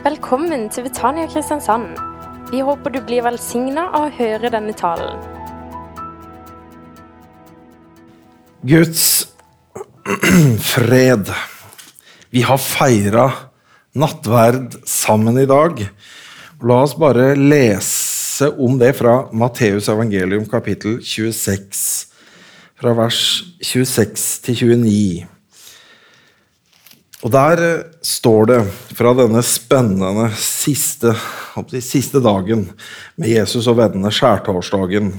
Velkommen til Betania Kristiansand. Vi håper du blir velsigna av å høre denne talen. Guds fred. Vi har feira nattverd sammen i dag. La oss bare lese om det fra Matteus evangelium kapittel 26, fra vers 26 til 29. Og der eh, står det fra denne spennende siste, siste dagen med Jesus og vennene, skjærtorsdagen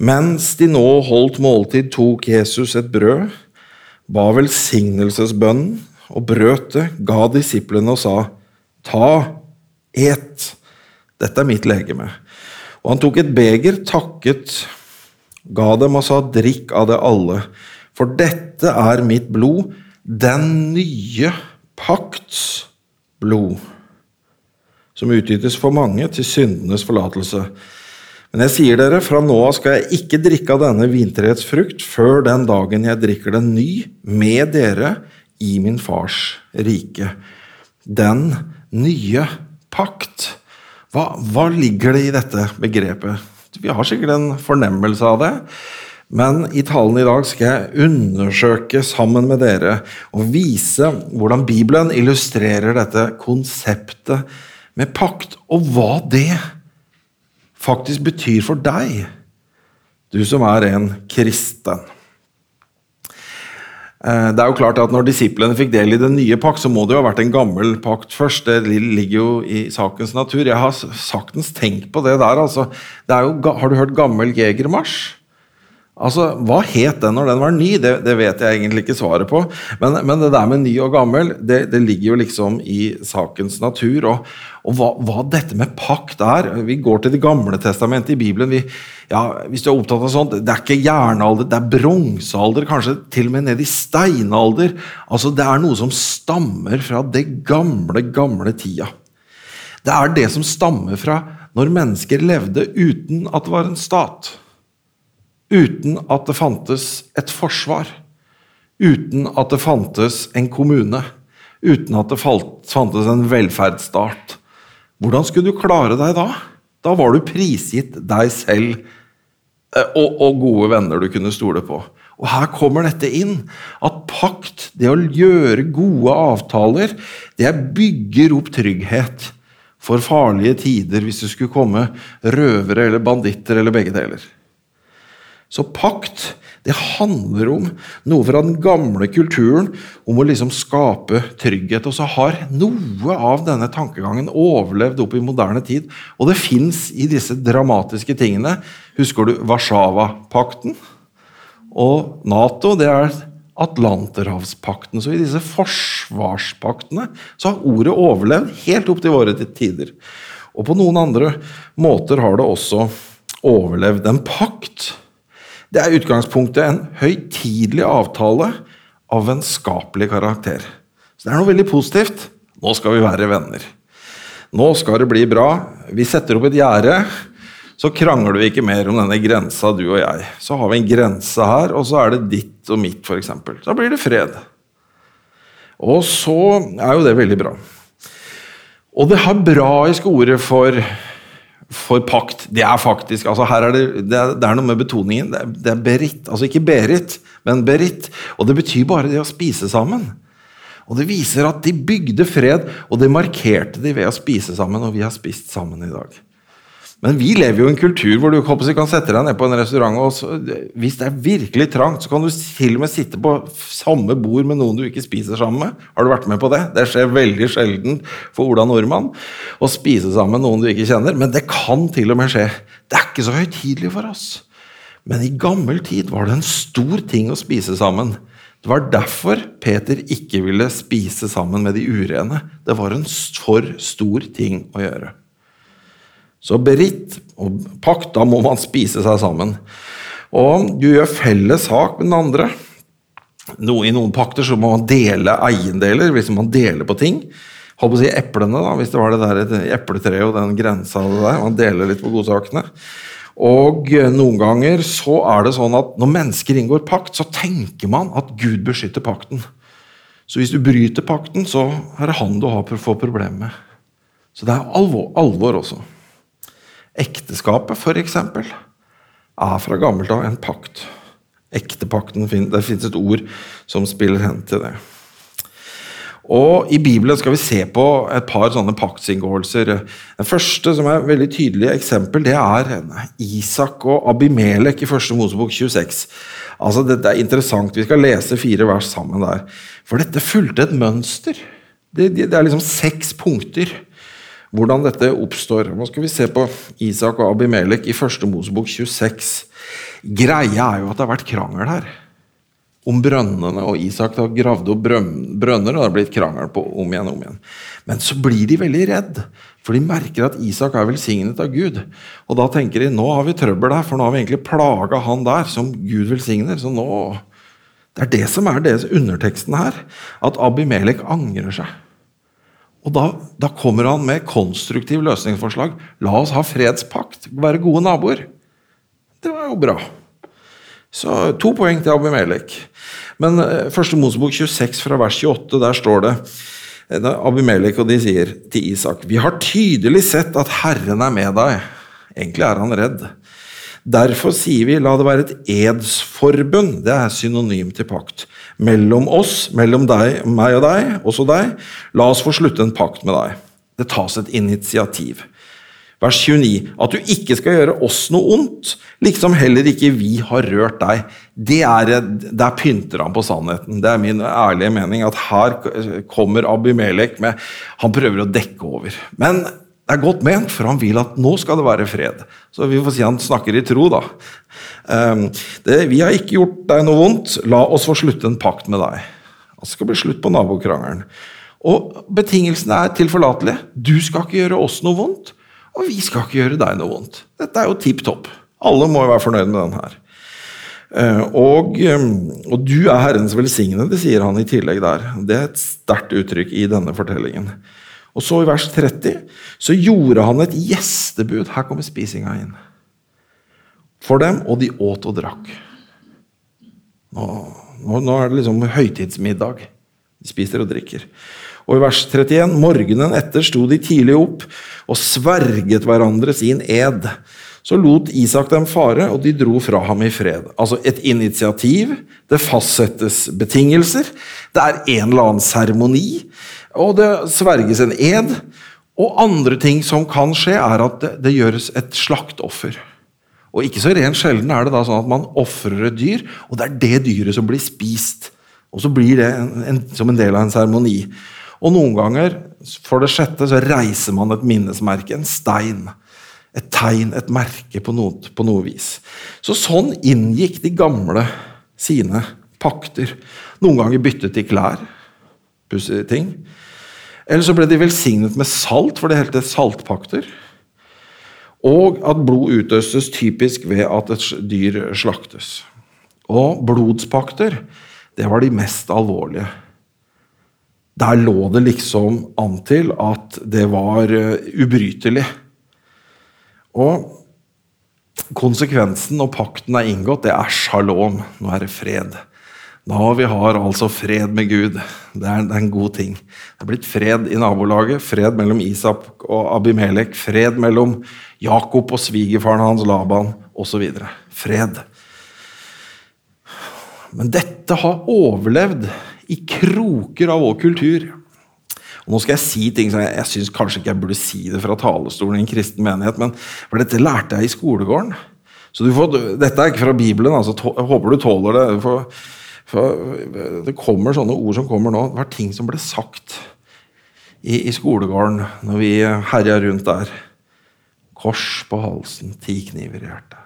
Mens de nå holdt måltid, tok Jesus et brød, ba velsignelsesbønnen og brøt det, ga disiplene og sa, Ta, et, dette er mitt legeme. Og han tok et beger, takket, ga dem og sa, Drikk av det alle, for dette er mitt blod den nye pakts blod, som utgytes for mange til syndenes forlatelse. Men jeg sier dere, fra nå av skal jeg ikke drikke av denne vintreets frukt før den dagen jeg drikker den ny med dere i min fars rike. Den nye pakt. Hva, hva ligger det i dette begrepet? Vi har sikkert en fornemmelse av det. Men i talen i dag skal jeg undersøke sammen med dere og vise hvordan Bibelen illustrerer dette konseptet med pakt, og hva det faktisk betyr for deg, du som er en kristen. Eh, det er jo klart at Når disiplene fikk del i den nye pakt, så må det jo ha vært en gammel pakt først. Det ligger jo i sakens natur. Jeg har saktens tenkt på det der. altså. Det jo, har du hørt gammel jegermarsj? Altså, Hva het den når den var ny? Det, det vet jeg egentlig ikke svaret på. Men, men, det der med ny og gammel, det, det ligger jo liksom i sakens natur. Og, og hva, hva, dette med pakt er Vi går til Det gamle testamentet i Bibelen. Vi, ja, hvis du er opptatt av sånt, Det er ikke jernalder, det er bronsealder, kanskje til og med ned i steinalder. Altså, Det er noe som stammer fra det gamle, gamle tida. Det er det som stammer fra når mennesker levde uten at det var en stat uten at det fantes et forsvar, uten at det fantes en kommune, uten at det fantes en velferdsstat. Hvordan skulle du klare deg da? Da var du prisgitt deg selv eh, og, og gode venner du kunne stole på. Og Her kommer dette inn, at pakt, det å gjøre gode avtaler, det bygger opp trygghet for farlige tider hvis det skulle komme røvere eller banditter eller begge deler. Så pakt det handler om noe fra den gamle kulturen, om å liksom skape trygghet. Og så har noe av denne tankegangen overlevd opp i moderne tid. Og det fins i disse dramatiske tingene. Husker du Warszawapakten? Og Nato, det er Atlanterhavspakten. Så i disse forsvarspaktene så har ordet overlevd helt opp til våre tider. Og på noen andre måter har det også overlevd en pakt det er utgangspunktet en høytidelig avtale av vennskapelig karakter. Så det er noe veldig positivt. Nå skal vi være venner. Nå skal det bli bra. Vi setter opp et gjerde. Så krangler vi ikke mer om denne grensa, du og jeg. Så har vi en grense her, og så er det ditt og mitt, f.eks. Da blir det fred. Og så er jo det veldig bra. Og det hebraiske ordet for for pakt. Det er faktisk altså her er det, det, er, det er noe med betoningen. Det er, det er, berit. Altså ikke berit, men berit. Og det betyr bare det å spise sammen. Og Det viser at de bygde fred, og det markerte de ved å spise sammen. Og vi har spist sammen i dag. Men vi lever jo i en kultur hvor du håper, kan sette deg ned på en restaurant, og så, hvis det er virkelig trangt, så kan du til og med sitte på samme bord med noen du ikke spiser sammen med. Har du vært med på det? Det skjer veldig sjelden for Ola Nordmann å spise sammen med noen du ikke kjenner, men det kan til og med skje. Det er ikke så høytidelig for oss. Men i gammel tid var det en stor ting å spise sammen. Det var derfor Peter ikke ville spise sammen med de urene. Det var en for stor ting å gjøre. Så beritt og pakt, da må man spise seg sammen. Og du gjør felles sak med den andre. No, I noen pakter så må man dele eiendeler hvis man deler på ting. Hold på å si eplene, da, hvis det var det der epletreet og den grensa det der. Man deler litt på godsakene. Og noen ganger så er det sånn at når mennesker inngår pakt, så tenker man at Gud beskytter pakten. Så hvis du bryter pakten, så er det han du har for å få problemer med. Så det er alvor, alvor også. Ekteskapet, f.eks., er fra gammelt av en pakt. Ektepakten, Det fins et ord som spiller hen til det. Og I Bibelen skal vi se på et par sånne paktsinngåelser. Den første som er et veldig tydelig eksempel, det er Isak og Abimelek i første Mosebok 26. Altså, Dette er interessant. Vi skal lese fire vers sammen der. For dette fulgte et mønster. Det, det er liksom seks punkter hvordan dette oppstår. Nå skal vi se på Isak og Abimelek i første Mosebok 26. Greia er jo at det har vært krangel her om brønnene, og Isak har gravd opp brønner, og det har blitt krangel på om igjen og om igjen. Men så blir de veldig redd, for de merker at Isak er velsignet av Gud. Og da tenker de nå har vi trøbbel der, for nå har vi egentlig plaga han der, som Gud velsigner. så nå... Det er det som er deres underteksten her, at Abimelek angrer seg. Og da, da kommer han med konstruktiv løsningsforslag. La oss ha fredspakt, være gode naboer. Det var jo bra. Så to poeng til Abimelek. Men eh, første Mosebok 26 fra vers 28, der står det eh, Abimelek og de sier til Isak Vi har tydelig sett at Herren er med deg. Egentlig er han redd. Derfor sier vi la det være et edsforbund, det er synonym til pakt, mellom oss, mellom deg, meg og deg, også deg. La oss få slutte en pakt med deg. Det tas et initiativ. Vers 29. At du ikke skal gjøre oss noe ondt, liksom heller ikke vi har rørt deg. Det er, Der pynter han på sannheten. Det er min ærlige mening at her kommer Abimelek med Han prøver å dekke over. Men det er godt ment, for han vil at nå skal det være fred. Så vi får si han snakker i tro, da. Um, det, vi har ikke gjort deg noe vondt. La oss få slutte en pakt med deg. Det skal bli slutt på nabokrangelen. Og betingelsene er tilforlatelige. Du skal ikke gjøre oss noe vondt. Og vi skal ikke gjøre deg noe vondt. Dette er jo tipp topp. Alle må jo være fornøyd med den her. Eh, og, eh, og, du er Herrens velsignede, sier han i tillegg der. Det er et sterkt uttrykk i denne fortellingen. Og så i vers 30 så gjorde han et gjestebud. Her kommer spisinga inn. For dem, og de åt og drakk. Nå, nå, nå er det liksom høytidsmiddag. De spiser og drikker. Og i vers 31.: Morgenen etter sto de tidlig opp og sverget hverandre sin ed. Så lot Isak dem fare, og de dro fra ham i fred. Altså et initiativ, det fastsettes betingelser, det er en eller annen seremoni, og det sverges en ed. Og andre ting som kan skje, er at det, det gjøres et slaktoffer. Og ikke så rent sjelden er det da sånn at man ofrer et dyr, og det er det dyret som blir spist. Og så blir det en, en, som en del av en seremoni. Og noen ganger, for det sjette, så reiser man et minnesmerke, en stein. Et tegn, et merke på noe, på noe vis. Så sånn inngikk de gamle sine pakter. Noen ganger byttet de klær. Pussige ting. Eller så ble de velsignet med salt, for det helte saltpakter. Og at blod utøstes typisk ved at et dyr slaktes. Og blodspakter, det var de mest alvorlige. Der lå det liksom an til at det var uh, ubrytelig. Og konsekvensen når pakten er inngått, det er shalom. Nå er det fred. Da vi har altså fred med Gud. Det er, det er, en god ting. Det er blitt fred i nabolaget, fred mellom Isak og Abimelek, fred mellom Jakob og svigerfaren hans Laban osv. Fred. Men dette har overlevd i kroker av vår kultur. Og nå skal jeg si ting som jeg, jeg syns kanskje ikke jeg burde si det fra talerstolen i en kristen menighet, men for dette lærte jeg i skolegården. Så får, Dette er ikke fra Bibelen, altså, håper du tåler det. For, for det kommer sånne ord som kommer nå. Det var ting som ble sagt i, i skolegården når vi herja rundt der. Kors på halsen, ti kniver i hjertet.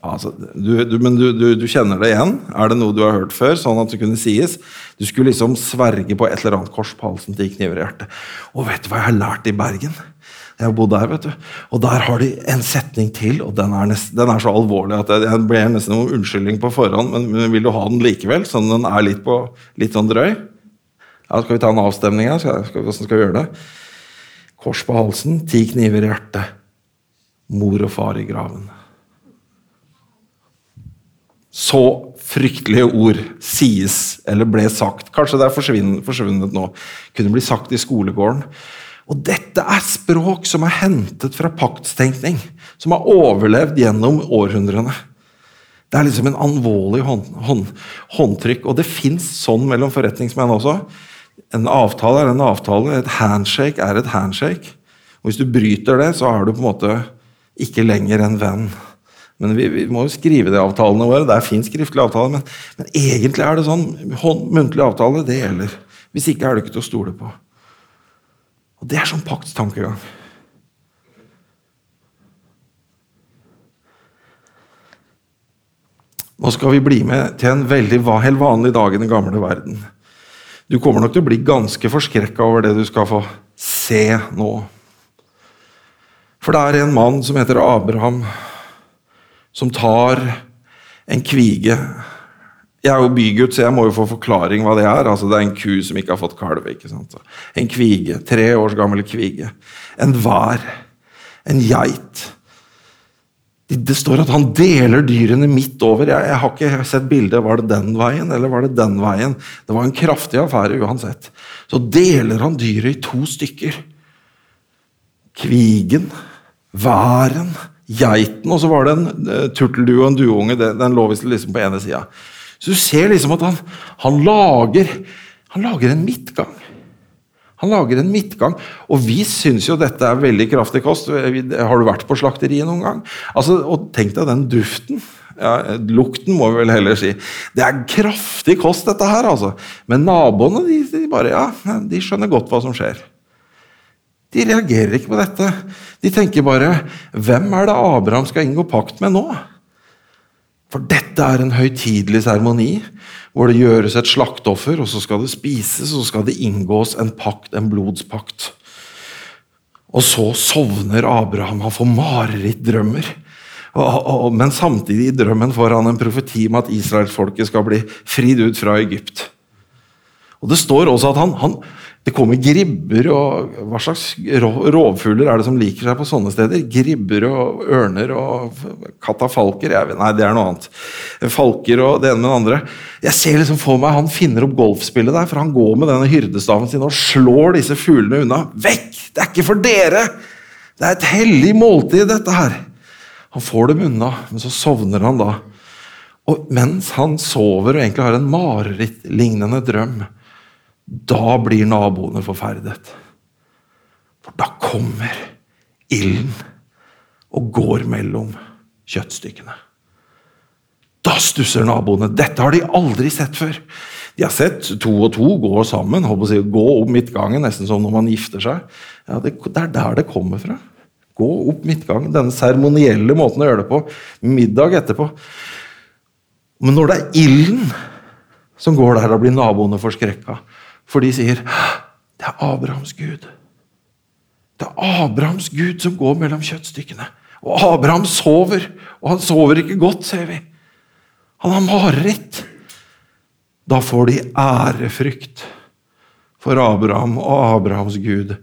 Altså, du, du, men du, du, kjenner det igjen? Er det noe du har hørt før? sånn at det kunne sies? Du skulle liksom sverge på et eller annet kors på halsen ti kniver i hjertet. Og vet du hva jeg har lært i Bergen? Jeg har bodd der, vet du. Og der har de en setning til, og den er, nest, den er så alvorlig at jeg, jeg ble nesten noen unnskyldning på forhånd, men, men, vil du ha den likevel? Sånn den er litt, på, litt sånn drøy? Ja, Skal vi ta en avstemning her? Skal, skal, hvordan skal vi gjøre det? Kors på halsen, ti kniver i hjertet. Mor og far i graven. så fryktelige ord sies eller ble sagt. Kanskje det er forsvunnet, nå. Kunne bli sagt i skolegården. Og dette er språk som er hentet fra paktstenkning, som har overlevd gjennom århundrene. Det er liksom en alvorlig hånd, hånd, håndtrykk, og det fins sånn mellom forretningsmenn også. En avtale er en avtale, et handshake er et handshake. Og Hvis du bryter det, så er du på en måte ikke lenger en venn. Men vi, vi må jo skrive det avtalene våre. Det er fin skriftlig avtale, men, men, egentlig er det sånn hånd, muntlig avtale, det gjelder. Hvis ikke er det ikke til å stole på. Og Det er sånn paktstankegang. Nå skal vi bli med til en veldig helt vanlig dag i den gamle verden. Du kommer nok til å bli ganske forskrekka over det du skal få se nå. For det er en mann som heter Abraham, som tar en kvige. Jeg er jo bygutt, så jeg må jo få forklaring hva det er. Altså, det er en ku som ikke har fått kalv. ikke sant? En kvige. Tre års gammel kvige. En vær. En geit. Det står at han deler dyrene midt over. Jeg, jeg har ikke sett bildet. Var det den veien, eller var det den veien? Det var en kraftig affære uansett. Så deler han dyret i to stykker. Kvigen, væren, geiten, og så var det en uh, turteldue og en dueunge. Den lå visst liksom på ene sida. Så du ser liksom at han, han, lager, han lager en midtgang. Han lager en midtgang, og vi syns jo dette er veldig kraftig kost. Har du vært på slakteriet noen gang? Altså, og Tenk deg den duften. Ja, lukten, må vi vel heller si. Det er kraftig kost, dette her. altså. Men naboene de, de bare, ja, de skjønner godt hva som skjer. De reagerer ikke på dette. De tenker bare Hvem er det Abraham skal inngå pakt med nå? For dette er en høytidelig seremoni hvor det gjøres et slakteoffer, og så skal det spises, og så skal det inngås en pakt, en blodspakt. Og så sovner Abraham, han får marerittdrømmer. Men samtidig i drømmen får han en profeti om at israelsfolket skal bli fridd ut fra Egypt. Og Det står også at han, han, det kommer gribber og Hva slags rovfugler er det som liker seg på sånne steder? Gribber og ørner og katafalker? Jeg, nei, det er noe annet. Falker og det ene med det andre. Jeg ser liksom for meg han finner opp golfspillet der, for han går med denne hyrdestaven sin og slår disse fuglene unna. Vekk! Det er ikke for dere! Det er et hellig måltid, dette her. Han får dem unna, men så sovner han da. Og mens han sover og egentlig har en marerittlignende drøm, da blir naboene forferdet. For da kommer ilden og går mellom kjøttstykkene. Da stusser naboene. Dette har de aldri sett før. De har sett to og to gå sammen, si, gå opp midtgangen, nesten som når man gifter seg. Ja, det, det, er der det kommer fra. Gå opp midtgangen. Denne seremonielle måten å gjøre det på. Middag etterpå. Men når det er ilden som går der, da blir naboene forskrekka. For de sier det er Abrahams Gud. Det er Abrahams Gud som går mellom kjøttstykkene. Og Abraham sover, og han sover ikke godt, ser vi. Han har mareritt. Da får de ærefrykt for Abraham og Abrahams Gud.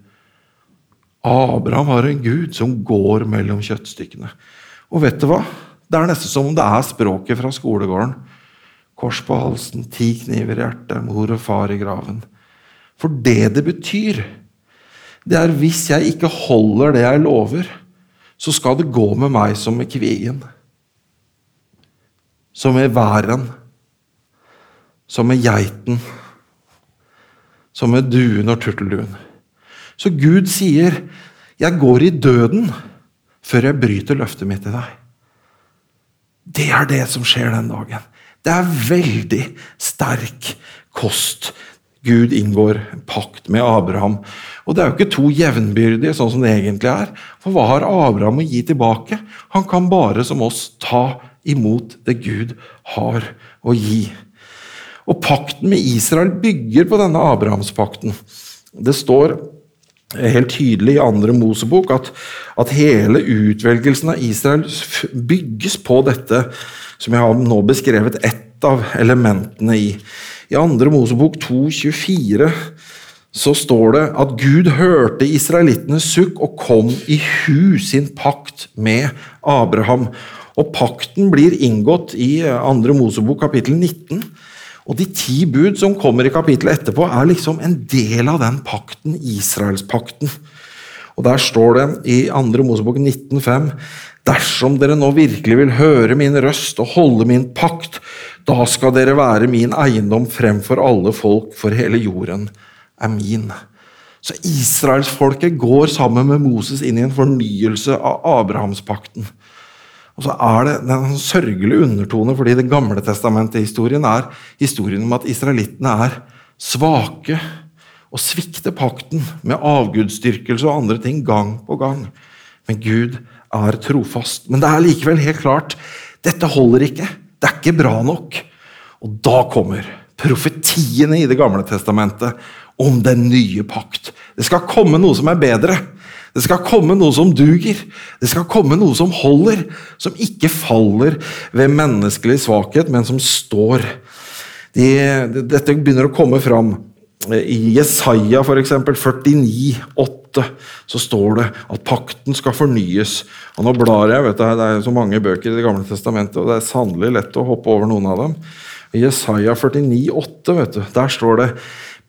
Abraham har en gud som går mellom kjøttstykkene. Og vet du hva? Det er nesten som om det er språket fra skolegården. Kors på halsen, ti kniver i hjertet, mor og far i graven. For det det betyr, det er hvis jeg ikke holder det jeg lover, så skal det gå med meg som med kvigen. Som med væren. Som med geiten. Som med duen og turtelduen. Så Gud sier, 'Jeg går i døden før jeg bryter løftet mitt til deg'. Det er det som skjer den dagen. Det er veldig sterk kost. Gud inngår pakt med Abraham. Og det er jo ikke to jevnbyrdige, sånn som det egentlig er. For hva har Abraham å gi tilbake? Han kan bare som oss ta imot det Gud har å gi. Og pakten med Israel bygger på denne Abrahamspakten. Det står helt tydelig i andre Mosebok at, at hele utvelgelsen av Israel bygges på dette som jeg har nå beskrevet ett av elementene i. I andre Mosebok 2,24 så står det at Gud hørte israelittenes sukk og kom i hu sin pakt med Abraham. Og pakten blir inngått i andre Mosebok kapittel 19. Og de ti bud som kommer i kapittelet etterpå, er liksom en del av den pakten, Israelspakten. Og Der står det i 2. Mosebok 19,5.: Dersom dere nå virkelig vil høre min røst og holde min pakt, da skal dere være min eiendom fremfor alle folk, for hele jorden er min. Så israelsfolket går sammen med Moses inn i en fornyelse av Abrahamspakten. Og så er det en sørgelig undertone, fordi Det gamle testamentet-historien er historien om at israelittene er svake og svikter pakten med avgudsdyrkelse og andre ting gang på gang. Men Gud er trofast. Men det er likevel helt klart dette holder ikke. Det er ikke bra nok. Og da kommer profetiene i Det gamle testamentet om den nye pakt. Det skal komme noe som er bedre. Det skal komme noe som duger. Det skal komme noe som holder. Som ikke faller ved menneskelig svakhet, men som står. De, dette begynner å komme fram. I Jesaja f.eks. 49, 8, så står det at pakten skal fornyes. Og Nå blar jeg, vet du, det er så mange bøker i Det gamle testamentet, og det er sannelig lett å hoppe over noen av dem. I Jesaja 49, 8, vet du, der står det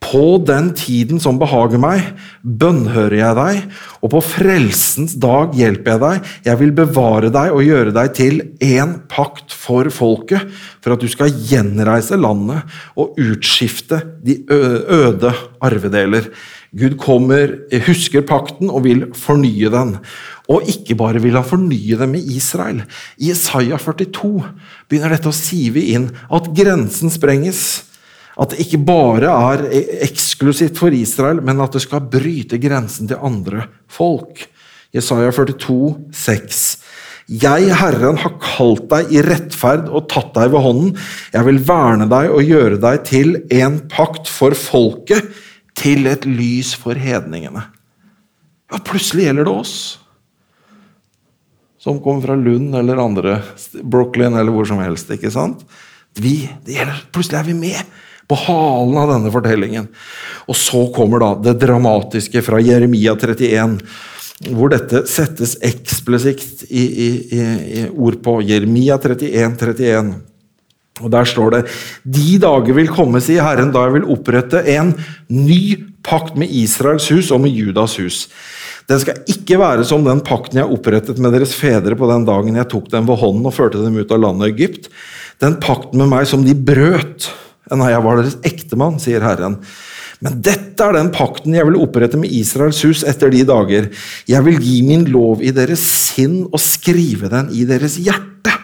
på den tiden som behager meg, bønnhører jeg deg, og på frelsens dag hjelper jeg deg. Jeg vil bevare deg og gjøre deg til en pakt for folket, for at du skal gjenreise landet og utskifte de øde arvedeler. Gud kommer, husker pakten og vil fornye den. Og ikke bare vil han fornye den med Israel. I Isaiah 42 begynner dette å sive inn at grensen sprenges. At det ikke bare er eksklusivt for Israel, men at det skal bryte grensen til andre folk. Jesaja 42, 6. Jeg, Herren, har kalt deg i rettferd og tatt deg ved hånden. Jeg vil verne deg og gjøre deg til en pakt for folket, til et lys for hedningene. Ja, plutselig gjelder det oss. Som kommer fra Lund eller andre, Brooklyn eller hvor som helst. ikke sant? Vi, det gjelder, Plutselig er vi med på halen av denne fortellingen. Og så kommer da det dramatiske fra Jeremia 31, hvor dette settes eksplisitt i, i, i, ord på. Jeremia 31, 31. Og Der står det De dager vil komme, sier Herren, da jeg vil opprette en ny pakt med Israels hus og med Judas hus. Den skal ikke være som den pakten jeg opprettet med deres fedre på den dagen jeg tok dem ved hånden og førte dem ut av landet Egypt. Den pakten med meg som de brøt Nei, jeg var deres ektemann, sier Herren. Men dette er den pakten jeg vil opprette med Israels hus etter de dager. Jeg vil gi min lov i deres sinn og skrive den i deres hjerte.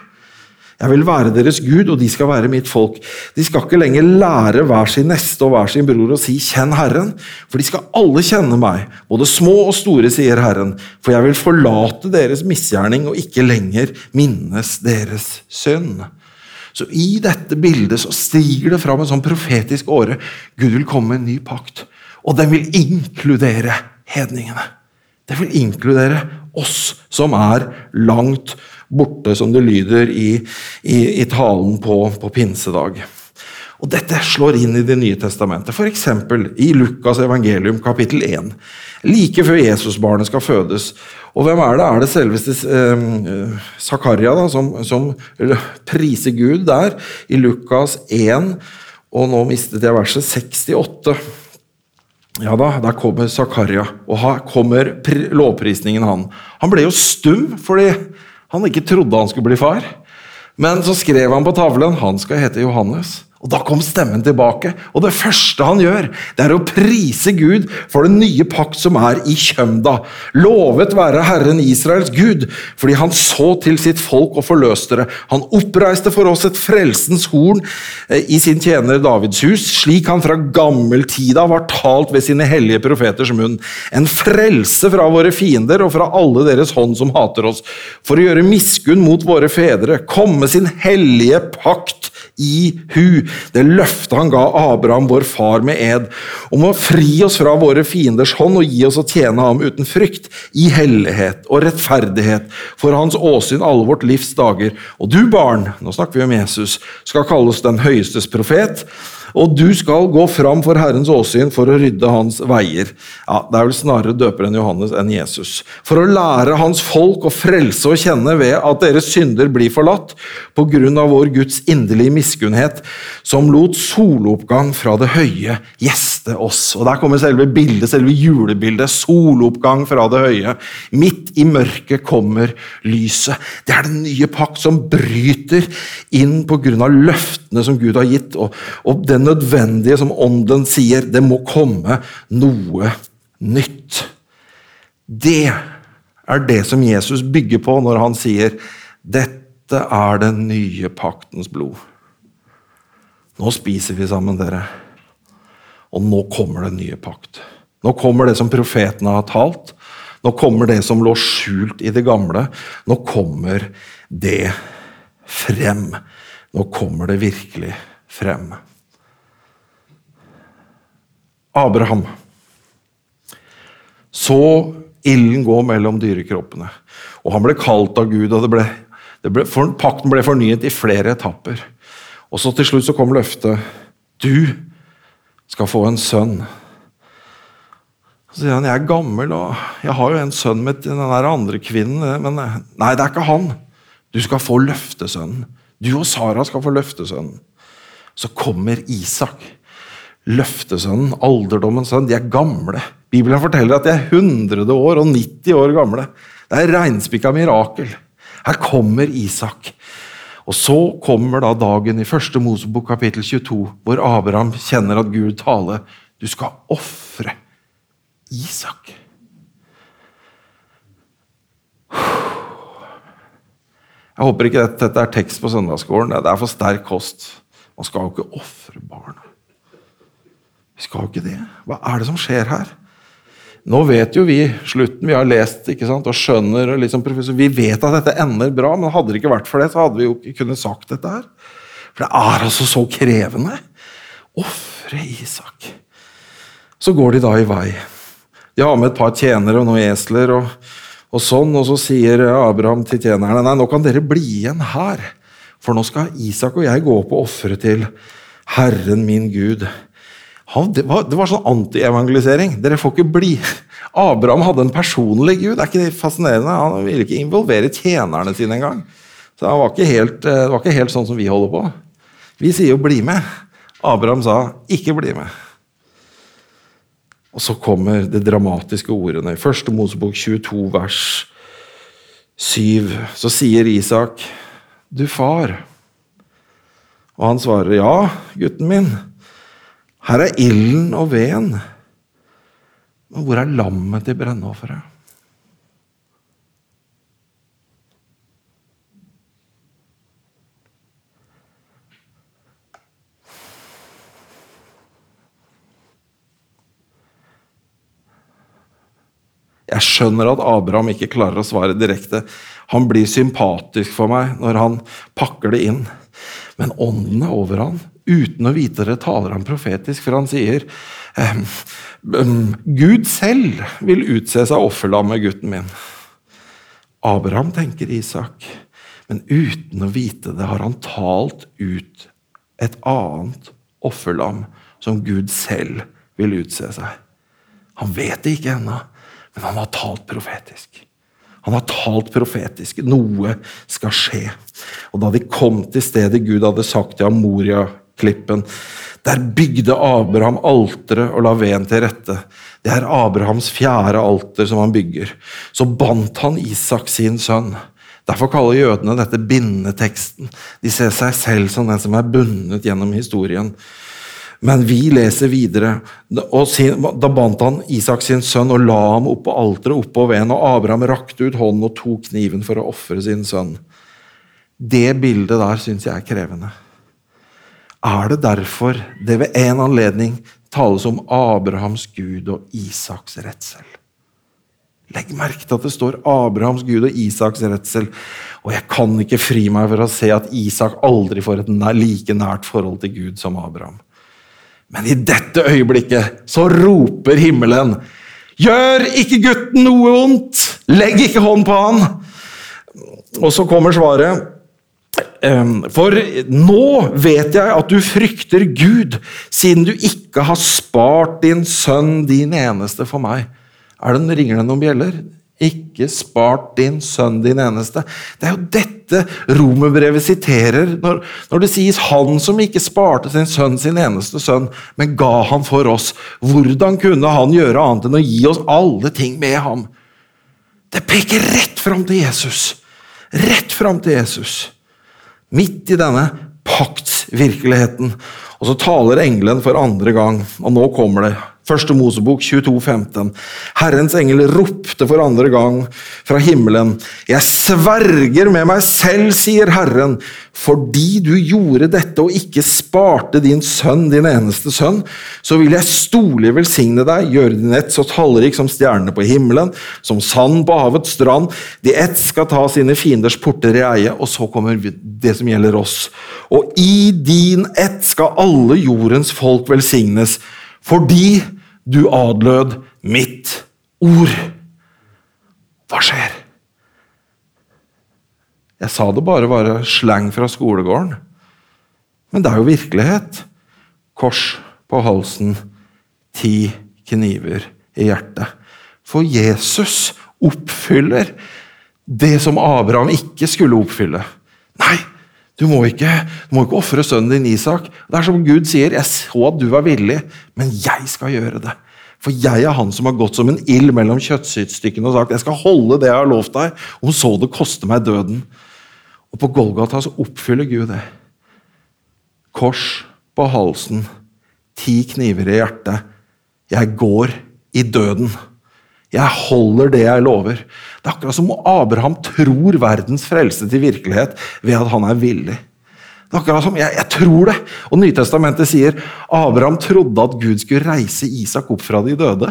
Jeg vil være deres Gud, og de skal være mitt folk. De skal ikke lenger lære hver sin neste og hver sin bror å si 'kjenn Herren', for de skal alle kjenne meg, både små og store, sier Herren. For jeg vil forlate deres misgjerning og ikke lenger minnes deres synd. Så i dette bildet så stiger det fram en sånn profetisk åre. Gud vil komme med en ny pakt, og den vil inkludere hedningene. Det vil inkludere oss som er langt borte, som det lyder i, i, i talen på, på, pinsedag. Og Dette slår inn i Det nye testamentet, f.eks. i Lukas evangelium kapittel 1. Like før Jesusbarnet skal fødes, og hvem er det? Er det selveste eh, Zakaria som, som, priser Gud der, i Lukas 1, og nå mistet jeg verset 68. Ja da, der kommer Zakaria, og her kommer lovprisningen han. Han ble jo stum fordi han ikke trodde han skulle bli far. Men så skrev han på tavlen han skal hete Johannes. Og Da kom stemmen tilbake, og det første han gjør, det er å prise Gud for den nye pakt som er i kjømda. Lovet være Herren Israels Gud, fordi han så til sitt folk og forløste det. Han oppreiste for oss et frelsens horn eh, i sin tjener Davids hus, slik han fra gammel tid av var talt ved sine hellige profeters munn. En frelse fra våre fiender og fra alle deres hånd som hater oss, for å gjøre miskunn mot våre fedre, komme sin hellige pakt i hu det løftet han ga Abraham, vår far, med ed, om å fri oss fra våre fienders hånd og gi oss å tjene ham uten frykt, i hellighet og rettferdighet, for hans åsyn alle vårt livs dager. Og du, barn, nå snakker vi om Jesus, skal kalles den høyestes profet. Og du skal gå fram for Herrens åsyn for å rydde hans veier. Ja, Det er vel snarere døperen Johannes enn Jesus. For å lære hans folk å frelse og kjenne ved at deres synder blir forlatt, på grunn av vår Guds inderlige miskunnhet, som lot soloppgang fra det høye gjeste oss. Og Der kommer selve bildet, selve julebildet. Soloppgang fra det høye. Midt i mørket kommer lyset. Det er den nye pakt som bryter inn på grunn av løftene som Gud har gitt, og, og det nødvendige som Ånden sier. Det må komme noe nytt. Det er det som Jesus bygger på når han sier dette er den nye paktens blod. Nå spiser vi sammen, dere. Og nå kommer den nye pakt. Nå kommer det som profetene har talt. Nå kommer det som lå skjult i det gamle. Nå kommer det frem. Nå kommer det virkelig frem. Abraham så ilden gå mellom dyrekroppene. Og han ble kalt av Gud, og det ble, det ble, for, pakten ble fornyet i flere etapper. Og så til slutt så kom løftet. Du skal få en sønn. Så sier han jeg er gammel og jeg har jo en sønn med den andre kvinnen. Men nei, det er ikke han. Du skal få løftesønnen. Du og Sara skal få løftesønnen. Så kommer Isak. Løftesønnen, alderdommens sønn. De er gamle. Bibelen forteller at de er 100 år og 90 år gamle. Det er reinspikka mirakel. Her kommer Isak. Og Så kommer da dagen i første Mosebok kapittel 22, hvor Abraham kjenner at Gud taler. Du skal ofre Isak. Jeg håper ikke dette, dette er tekst på søndagsskolen. Det er for sterk kost. Man skal jo ikke ofre barna. Skal jo ikke det. Hva er det som skjer her? Nå vet jo vi slutten. Vi har lest ikke sant, og skjønner. Og liksom, vi vet at dette ender bra, men hadde det ikke vært for det, så hadde vi jo ikke kunnet sagt dette her. For det er altså så krevende. Ofre Isak. Så går de da i vei. De har med et par tjenere og noen esler, og, og, sånn, og så sier Abraham til tjenerne nei, nå kan dere bli igjen her, for nå skal Isak og jeg gå opp og ofre til Herren min Gud. Han, det, var, det var sånn antievangelisering. Dere får ikke bli. Abraham hadde en personlig gud. Det Er ikke det fascinerende? Han ville ikke involvere tjenerne sine engang. Så var helt, det var ikke helt sånn som vi holder på. Vi sier jo 'bli med'. Abraham sa 'ikke bli med'. Og så kommer de dramatiske ordene. I første Mosebok 22, vers 7, så sier Isak, 'Du far'. Og han svarer, 'Ja, gutten min, her er ilden og veden.' Men hvor er lammet til brennofferet? Jeg skjønner at Abraham ikke klarer å svare direkte. Han blir sympatisk for meg når han pakker det inn. Men ånden er over han. Uten å vite det taler han profetisk, for han sier ehm, ehm, Gud selv vil utse seg offerlammet, gutten min. Abraham tenker Isak, men uten å vite det har han talt ut et annet offerlam som Gud selv vil utse seg. Han vet det ikke ennå. Men han har talt profetisk. Han har talt profetisk. Noe skal skje. Og da de kom til stedet Gud hadde sagt til Amoria-klippen, der bygde Abraham alteret og la veden til rette. Det er Abrahams fjerde alter som han bygger. Så bandt han Isak, sin sønn. Derfor kaller jødene dette bindeteksten. De ser seg selv som den som er bundet gjennom historien. Men vi leser videre. da bandt han Isak sin sønn og la ham oppå alteret oppå veden, og Abraham rakte ut hånden og tok kniven for å ofre sin sønn. Det bildet der syns jeg er krevende. Er det derfor det ved en anledning tales om Abrahams Gud og Isaks redsel? Legg merke til at det står Abrahams Gud og Isaks redsel. Og jeg kan ikke fri meg for å se at Isak aldri får et like nært forhold til Gud som Abraham. Men i dette øyeblikket så roper himmelen Gjør ikke gutten noe vondt! Legg ikke hånd på han! Og så kommer svaret. Ehm, For nå vet jeg at du frykter Gud, siden du ikke har spart din sønn, din eneste, for meg. Er det ringer det noen bjeller? Ikke spart din sønn, din eneste. Det er jo dette romerbrevet siterer når, når det sies 'han som ikke sparte sin sønn, sin eneste sønn, men ga han for oss'. Hvordan kunne han gjøre annet enn å gi oss alle ting med ham? Det peker rett fram til Jesus. Rett fram til Jesus. Midt i denne paktsvirkeligheten. Og så taler engelen for andre gang, og nå kommer det. Første Mosebok 22, 15. Herrens engel ropte for andre gang fra himmelen. Jeg sverger med meg selv, sier Herren, fordi du gjorde dette og ikke sparte din sønn, din eneste sønn, så vil jeg storlig velsigne deg, gjøre din ett så tallrik som stjernene på himmelen, som sand på havets strand. De ett skal ta sine fienders porter i eie, og så kommer det som gjelder oss. Og i din ett skal alle jordens folk velsignes, fordi du adlød mitt ord. Hva skjer? Jeg sa det bare var slang fra skolegården. Men det er jo virkelighet. Kors på halsen, ti kniver i hjertet. For Jesus oppfyller det som Abraham ikke skulle oppfylle. Nei, du må ikke, du ikke ofre sønnen din Isak. Det er som Gud sier, 'Jeg så at du var villig, men jeg skal gjøre det'. For jeg er han som har gått som en ild mellom kjøttstykkene og sagt 'Jeg skal holde det jeg har lovt deg, om så det koster meg døden'. Og på Golgata så oppfyller Gud det. Kors på halsen, ti kniver i hjertet. Jeg går i døden. Jeg holder det jeg lover. Det er akkurat som om Abraham tror verdens frelse til virkelighet ved at han er villig. Det er akkurat som, jeg, jeg tror det! Og Nytestamentet sier Abraham trodde at Gud skulle reise Isak opp fra de døde.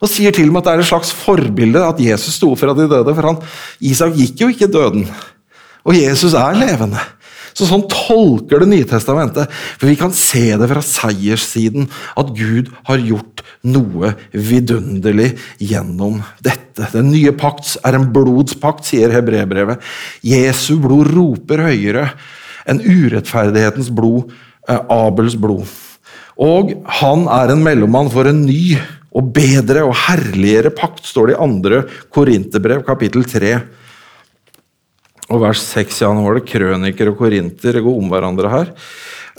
Og sier til og med at det er et slags forbilde at Jesus sto fra de døde. For han, Isak gikk jo ikke døden. Og Jesus er levende. Så Sånn tolker Det nye testamentet. For vi kan se det fra seierssiden, at Gud har gjort noe vidunderlig gjennom dette. Den nye pakt er en blodspakt, sier hebreerbrevet. Jesu blod roper høyere enn urettferdighetens blod, eh, Abels blod. Og han er en mellommann for en ny og bedre og herligere pakt, står det i andre Korinterbrev, kapittel 3 og vers 6. Ja, nå var det krøniker og korinter det går om hverandre her.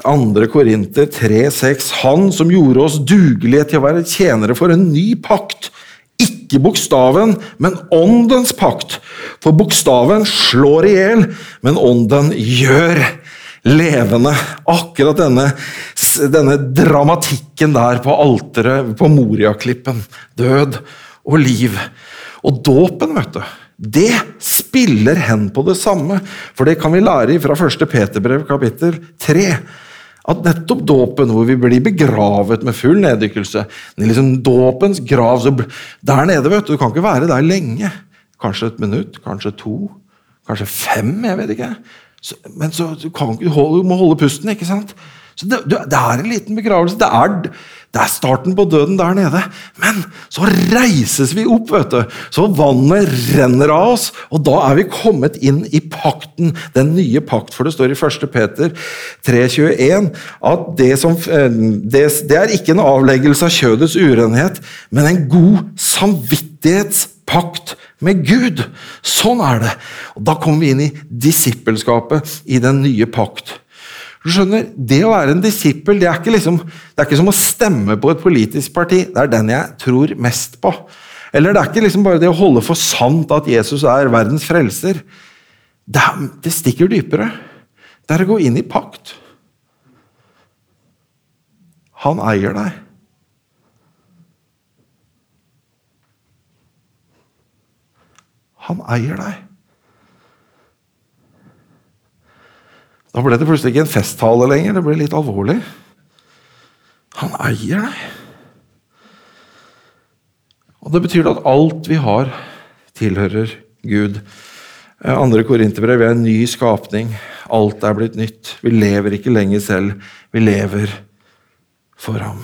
Andre Korinter 3,6. Han som gjorde oss dugelige til å være tjenere for en ny pakt. Ikke bokstaven, men åndens pakt. For bokstaven slår i hjel, men ånden gjør levende. Akkurat denne, denne dramatikken der på alteret på Moriaklippen. Død og liv. Og dåpen, vet du det spiller hen på det samme, for det kan vi lære fra 1. Peterbrev kapittel 3. At nettopp dåpen, hvor vi blir begravet med full neddykkelse liksom Dåpens grav Der nede, vet du, du kan ikke være der lenge. Kanskje et minutt, kanskje to, kanskje fem, jeg vet ikke. Men så, du, kan, du, må holde pusten, ikke sant? Så det, det, er en liten begravelse. Det er, det er, starten på døden der nede. Men så reises vi opp, vet du. Så vannet renner av oss, og da er vi kommet inn i pakten, den nye pakt. For det står i 1. Peter 3,21 at det, som, eh, det, det er ikke en avleggelse av kjødets urenhet, men en god samvittighetspakt med Gud. Sånn er det. Og Da kommer vi inn i disippelskapet i den nye pakt. Du skjønner, Det å være en disippel det er, ikke liksom, det er ikke som å stemme på et politisk parti. Det er den jeg tror mest på. Eller det er ikke liksom bare det å holde for sant at Jesus er verdens frelser. Det, det stikker dypere. Det er å gå inn i pakt. Han eier deg. Han eier deg. Da ble det plutselig ikke en festtale lenger, det ble litt alvorlig. Han eier deg. Og det betyr at alt vi har, tilhører Gud. Eh, andre Korinterbrev er en ny skapning. Alt er blitt nytt. Vi lever ikke lenger selv. Vi lever for ham.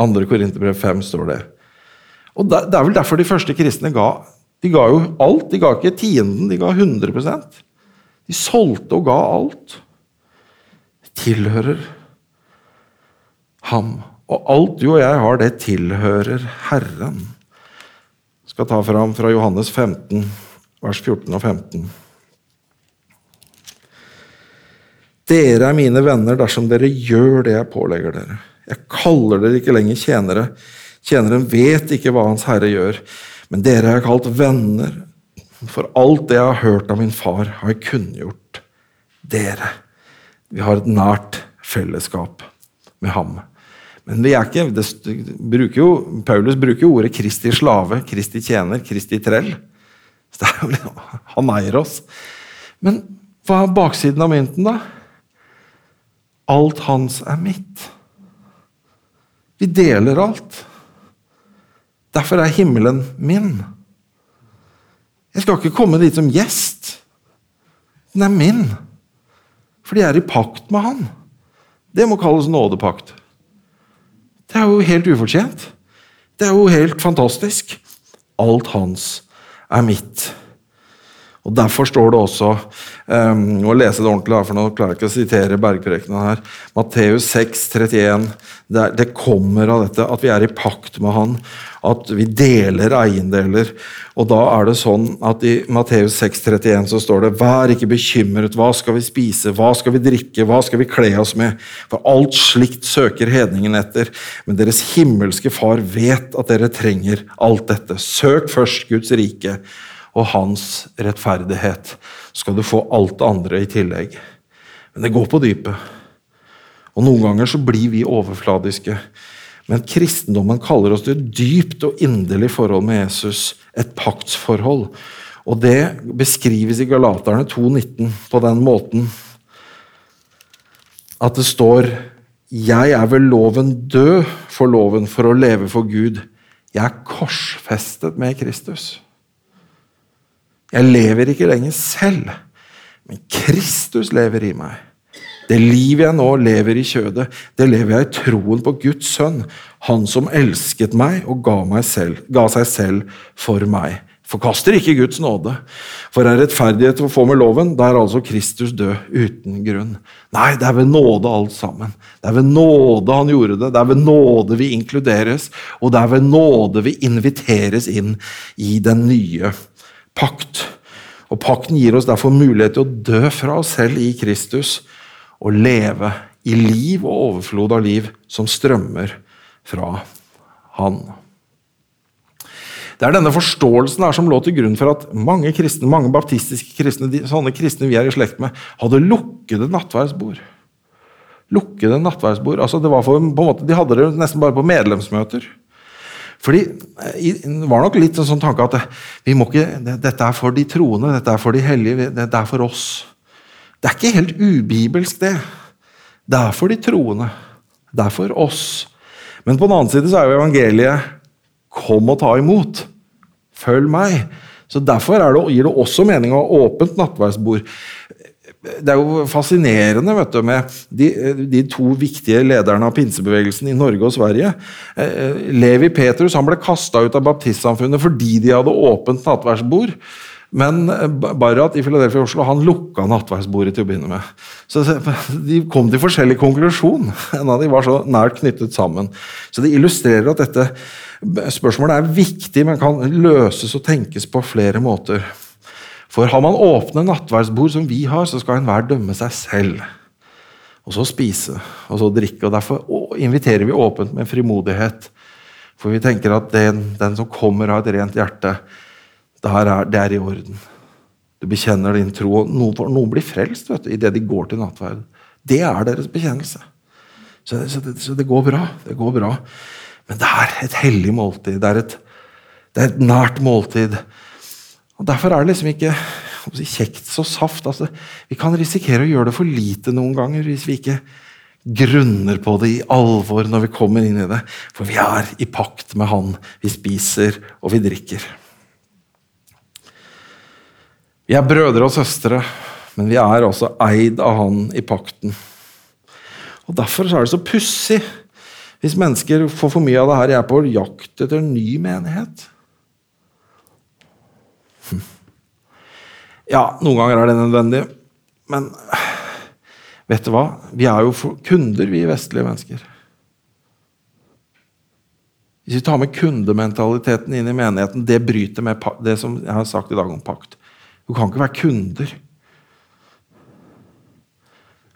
Andre Korinterbrev 5 står det. Og Det er vel derfor de første kristne ga. De ga jo alt. De ga ikke tienden, de ga 100 de solgte og ga alt. Det tilhører ham. Og alt du og jeg har, det tilhører Herren. Jeg skal ta fram fra Johannes 15, vers 14 og 15. Dere er mine venner dersom dere gjør det jeg pålegger dere. Jeg kaller dere ikke lenger tjenere. Tjeneren vet ikke hva Hans Herre gjør, men dere er kalt venner. For alt det jeg har hørt av min far, har jeg kunngjort dere. Vi har et nært fellesskap med ham. Men vi er ikke, det bruker jo, Paulus bruker jo ordet Kristi slave, Kristi tjener, Kristi trell. Så det er jo liksom, Han eier oss. Men hva er baksiden av mynten, da? Alt hans er mitt. Vi deler alt. Derfor er himmelen min. Jeg skal ikke komme dit som gjest. Den er min. For de er i pakt med han. Det må kalles nådepakt. Det er jo helt ufortjent. Det er jo helt fantastisk. Alt hans er mitt. Og Derfor står det også um, å lese det ordentlig, for nå klarer jeg ikke å sitere bergprekenen her. Matteus 6, 31. Det, det, kommer av dette at vi er i pakt med Han, at vi deler eiendeler. Og da er det sånn at i Matteus 6, 31 så står det Vær ikke bekymret, hva skal vi spise, hva skal vi drikke, hva skal vi kle oss med? For alt slikt søker hedningen etter, men deres himmelske Far vet at dere trenger alt dette. Søk først Guds rike og hans rettferdighet, skal du få alt det andre i tillegg. Men det går på dypet. Og noen ganger så blir vi overfladiske. Men kristendommen kaller oss til et dypt og inderlig forhold med Jesus, et paktsforhold. Og det beskrives i Galaterne 2,19 på den måten at det står Jeg er ved loven død for loven for å leve for Gud. Jeg er korsfestet med Kristus. Jeg lever ikke lenger selv, men Kristus lever i meg. Det livet jeg nå lever i kjødet, det lever jeg i troen på Guds sønn, han som elsket meg og ga, meg selv, ga seg selv for meg. Forkaster ikke Guds nåde. For er rettferdighet å få med loven, da er altså Kristus død uten grunn. Nei, det er ved nåde alt sammen. Det er ved nåde han gjorde det. Det er ved nåde vi inkluderes, og det er ved nåde vi inviteres inn i den nye pakt. Og Pakten gir oss derfor mulighet til å dø fra oss selv i Kristus og leve i liv og overflod av liv som strømmer fra Han. Det er denne forståelsen her som lå til grunn for at mange kristne, mange baptistiske kristne, de, sånne kristne vi er i slekt med, hadde lukkede nattverdsbord. Lukkede nattverdsbord. Altså det var for, måte, de hadde det nesten bare på medlemsmøter. Fordi eh, Det var nok litt en sånn tanke at vi må ikke, dette er for de troende, dette er for de hellige, dette er for oss. Det er ikke helt ubibelsk, det. Det er for de troende. Det er for oss. Men på den annen side så er jo evangeliet 'kom og ta imot'. Følg meg. Så Derfor det, gir det også mening å ha åpent nattverdsbord det er jo fascinerende vet du, med de, de, to viktige lederne av pinsebevegelsen i Norge og Sverige. Eh, Levi Petrus han ble kasta ut av baptistsamfunnet fordi de hadde åpent nattverdsbord. Men Barrat i Philadelphia Oslo han lukka nattverdsbordet til å begynne med. Så De kom til forskjellig konklusjon. En av de var så nært knyttet sammen. Så Det illustrerer at dette spørsmålet er viktig, men kan løses og tenkes på flere måter. For har man åpne nattverdsbord som vi har, så skal enhver dømme seg selv. Og så spise, og så drikke. og Derfor inviterer vi åpent med frimodighet. For vi tenker at den, den som kommer av et rent hjerte, det, er, det er i orden. Du bekjenner din tro. og Noen, noen blir frelst vet du, idet de går til nattverd. Det er deres bekjennelse. Så, så, det, så det, går bra. Det går bra. Men det er et hellig måltid. Det er et, det er et nært måltid og Derfor er det liksom ikke si, kjekt så saft. Altså, vi kan risikere å gjøre det for lite noen ganger hvis vi ikke grunner på det i alvor når vi kommer inn i det. For vi er i pakt med Han. Vi spiser og vi drikker. Vi er brødre og søstre, men vi er også eid av Han i pakten. Og Derfor er det så pussig hvis mennesker får for mye av det her. Jeg er på jakt etter en ny menighet. Ja, noen ganger er det nødvendig. Men vet du hva? Vi er jo kunder, vi vestlige mennesker. Hvis vi tar med kundementaliteten inn i menigheten, det bryter med det som jeg har sagt i dag om pakt. Du kan ikke være kunder.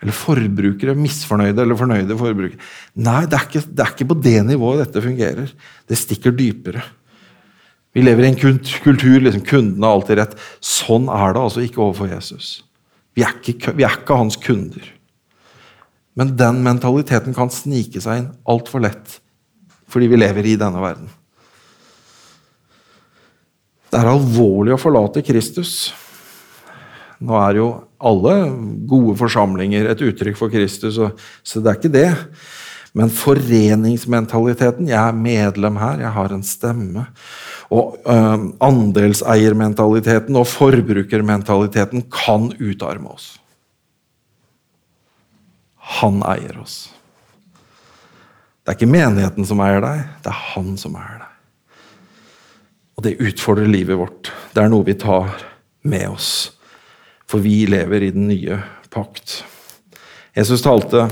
Eller forbrukere. Misfornøyde eller fornøyde forbrukere. Nei, det er, ikke, det er ikke på det nivået dette fungerer. Det stikker dypere. Vi lever i en kultur liksom kunden har alltid rett. Sånn er det altså ikke overfor Jesus. Vi er ikke, vi er ikke hans kunder. Men den mentaliteten kan snike seg inn altfor lett fordi vi lever i denne verden. Det er alvorlig å forlate Kristus. Nå er jo alle gode forsamlinger et uttrykk for Kristus, så det er ikke det. Men foreningsmentaliteten Jeg er medlem her, jeg har en stemme. Og øh, andelseiermentaliteten og forbrukermentaliteten kan utarme oss. Han eier oss. Det er ikke menigheten som eier deg, det er han som eier deg. Og det utfordrer livet vårt. Det er noe vi tar med oss. For vi lever i den nye pakt. Jesus talte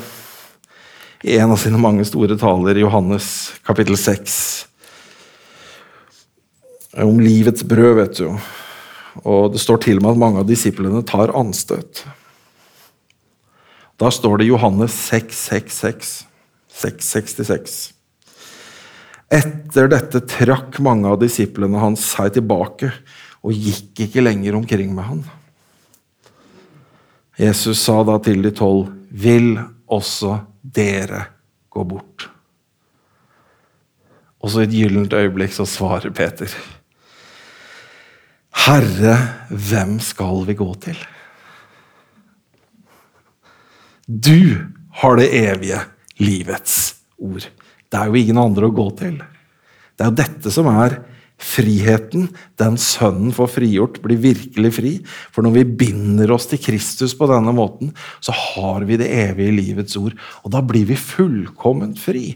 i en av sine mange store taler, Johannes kapittel 6, om livets brød, vet du. Og det står til og med at mange av disiplene tar anstøt. Da står det Johannes 666. 666. Etter dette trakk mange av disiplene hans seg tilbake og gikk ikke lenger omkring med han. Jesus sa da til de tolv, vil også dere gå bort? Og så i et gyllent øyeblikk så svarer Peter. Herre, hvem skal vi gå til? Du har det evige livets ord. Det er jo ingen andre å gå til. Det er jo dette som er friheten. Den sønnen får frigjort, blir virkelig fri. For når vi binder oss til Kristus på denne måten, så har vi det evige livets ord. Og da blir vi fullkomment fri.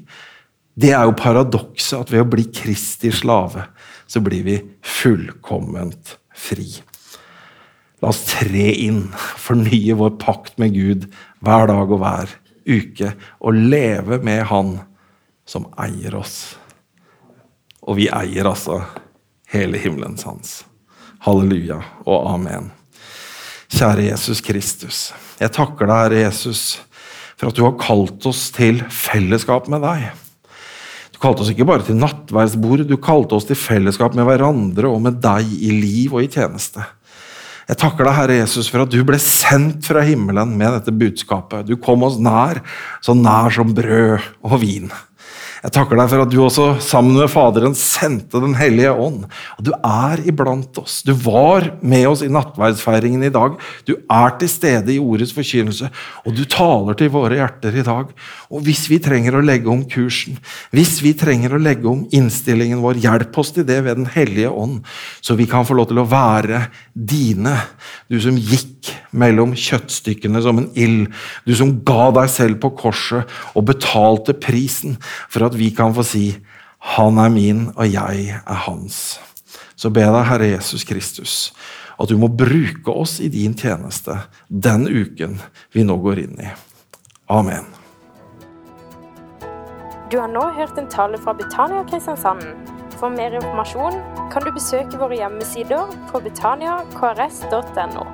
Det er jo paradokset at ved å bli Kristi slave, så blir vi fullkomment fri. La oss tre inn, fornye vår pakt med Gud hver dag og hver uke og leve med Han som eier oss. Og vi eier altså hele himmelens hans. Halleluja og amen. Kjære Jesus Kristus. Jeg takker deg, Jesus, for at du har kalt oss til fellesskap med deg. Du kalte oss ikke bare til nattverdsbord, du kalte oss til fellesskap med hverandre og med deg i liv og i tjeneste. Jeg takker deg, Herre Jesus, for at du ble sendt fra himmelen med dette budskapet. Du kom oss nær, så nær som brød og vin. Jeg takker deg for at du også sammen med Faderen sendte Den hellige ånd. Og du er iblant oss. Du var med oss i nattverdsfeiringen i dag. Du er til stede i ordets forkynnelse, og du taler til våre hjerter i dag. Og hvis vi trenger å legge om kursen, hvis vi trenger å legge om innstillingen vår, hjelp oss til det ved Den hellige ånd, så vi kan få lov til å være dine. Du som gikk mellom kjøttstykkene som en ild. Du som ga deg selv på korset og betalte prisen for at vi kan få si 'Han er min, og jeg er hans'. Så be deg, Herre Jesus Kristus, at du må bruke oss i din tjeneste den uken vi nå går inn i. Amen. Du har nå hørt en tale fra Betania Kristiansand. For mer informasjon kan du besøke våre hjemmesider på betaniakrs.no.